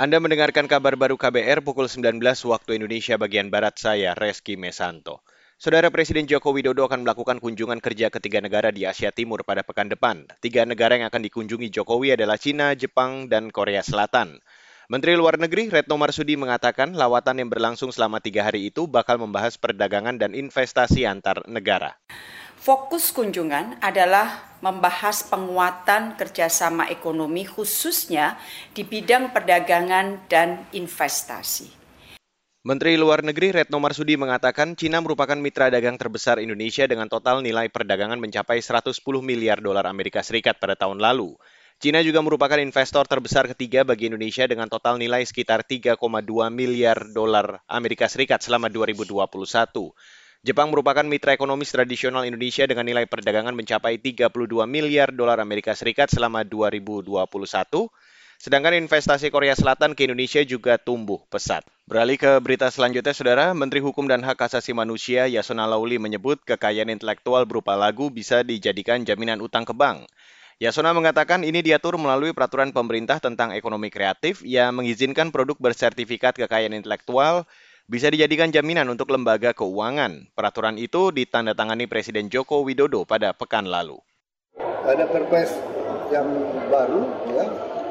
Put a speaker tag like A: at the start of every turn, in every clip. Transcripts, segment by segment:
A: Anda mendengarkan kabar baru KBR pukul 19 waktu Indonesia bagian Barat saya, Reski Mesanto. Saudara Presiden Joko Widodo akan melakukan kunjungan kerja ke tiga negara di Asia Timur pada pekan depan. Tiga negara yang akan dikunjungi Jokowi adalah Cina, Jepang, dan Korea Selatan. Menteri Luar Negeri Retno Marsudi mengatakan lawatan yang berlangsung selama tiga hari itu bakal membahas perdagangan dan investasi antar negara.
B: Fokus kunjungan adalah membahas penguatan kerjasama ekonomi khususnya di bidang perdagangan dan investasi.
A: Menteri Luar Negeri Retno Marsudi mengatakan Cina merupakan mitra dagang terbesar Indonesia dengan total nilai perdagangan mencapai 110 miliar dolar Amerika Serikat pada tahun lalu. Cina juga merupakan investor terbesar ketiga bagi Indonesia dengan total nilai sekitar 3,2 miliar dolar Amerika Serikat selama 2021. Jepang merupakan mitra ekonomi tradisional Indonesia dengan nilai perdagangan mencapai 32 miliar dolar Amerika Serikat selama 2021. Sedangkan investasi Korea Selatan ke Indonesia juga tumbuh pesat. Beralih ke berita selanjutnya, Saudara. Menteri Hukum dan Hak Asasi Manusia Yasona Lauli menyebut kekayaan intelektual berupa lagu bisa dijadikan jaminan utang ke bank. Yasona mengatakan ini diatur melalui peraturan pemerintah tentang ekonomi kreatif yang mengizinkan produk bersertifikat kekayaan intelektual bisa dijadikan jaminan untuk lembaga keuangan. Peraturan itu ditandatangani Presiden Joko Widodo pada pekan lalu.
C: Ada perpres yang baru, ya,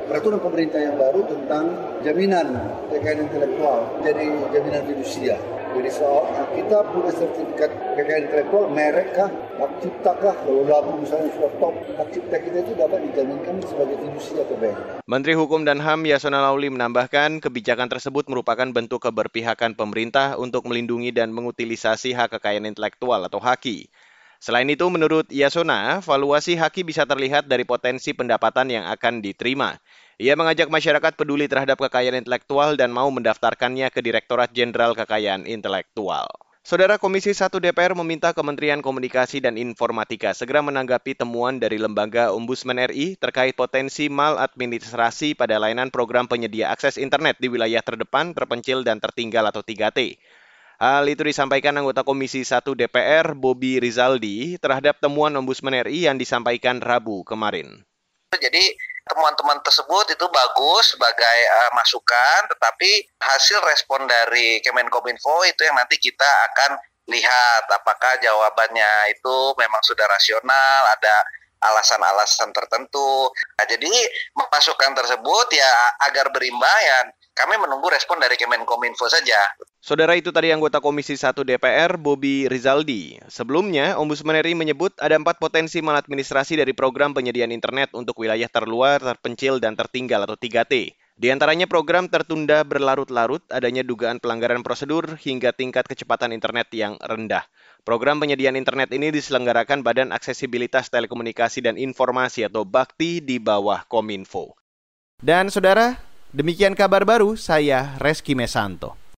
C: peraturan pemerintah yang baru tentang jaminan kekayaan intelektual, jadi jaminan fidusia. Jadi soal kita punya sertifikat kekayaan intelektual, merek kah, hak cipta kah, kalau lagu misalnya sudah top, hak cipta kita itu dapat dijaminkan sebagai fidusia ke bank.
A: Menteri Hukum dan HAM Yasona Lauli menambahkan kebijakan tersebut merupakan bentuk keberpihakan pemerintah untuk melindungi dan mengutilisasi hak kekayaan intelektual atau haki. Selain itu, menurut Yasona, valuasi haki bisa terlihat dari potensi pendapatan yang akan diterima. Ia mengajak masyarakat peduli terhadap kekayaan intelektual dan mau mendaftarkannya ke Direktorat Jenderal Kekayaan Intelektual. Saudara Komisi 1 DPR meminta Kementerian Komunikasi dan Informatika segera menanggapi temuan dari Lembaga Ombudsman RI terkait potensi maladministrasi pada layanan program penyedia akses internet di wilayah terdepan, terpencil, dan tertinggal atau 3T. Hal itu disampaikan anggota Komisi 1 DPR, Bobi Rizaldi, terhadap temuan Ombudsman RI yang disampaikan Rabu kemarin.
D: Jadi temuan-temuan tersebut itu bagus sebagai uh, masukan, tetapi hasil respon dari Kemenkominfo itu yang nanti kita akan lihat apakah jawabannya itu memang sudah rasional, ada alasan-alasan tertentu. Nah, jadi masukan tersebut ya agar berimbang ya kami menunggu respon dari Kemenkominfo saja.
A: Saudara itu tadi anggota Komisi 1 DPR, Bobi Rizaldi. Sebelumnya, Ombudsman RI menyebut ada empat potensi maladministrasi dari program penyediaan internet untuk wilayah terluar, terpencil, dan tertinggal atau 3T. Di antaranya program tertunda berlarut-larut, adanya dugaan pelanggaran prosedur, hingga tingkat kecepatan internet yang rendah. Program penyediaan internet ini diselenggarakan Badan Aksesibilitas Telekomunikasi dan Informasi atau BAKTI di bawah Kominfo. Dan saudara, Demikian kabar baru, saya Reski Mesanto.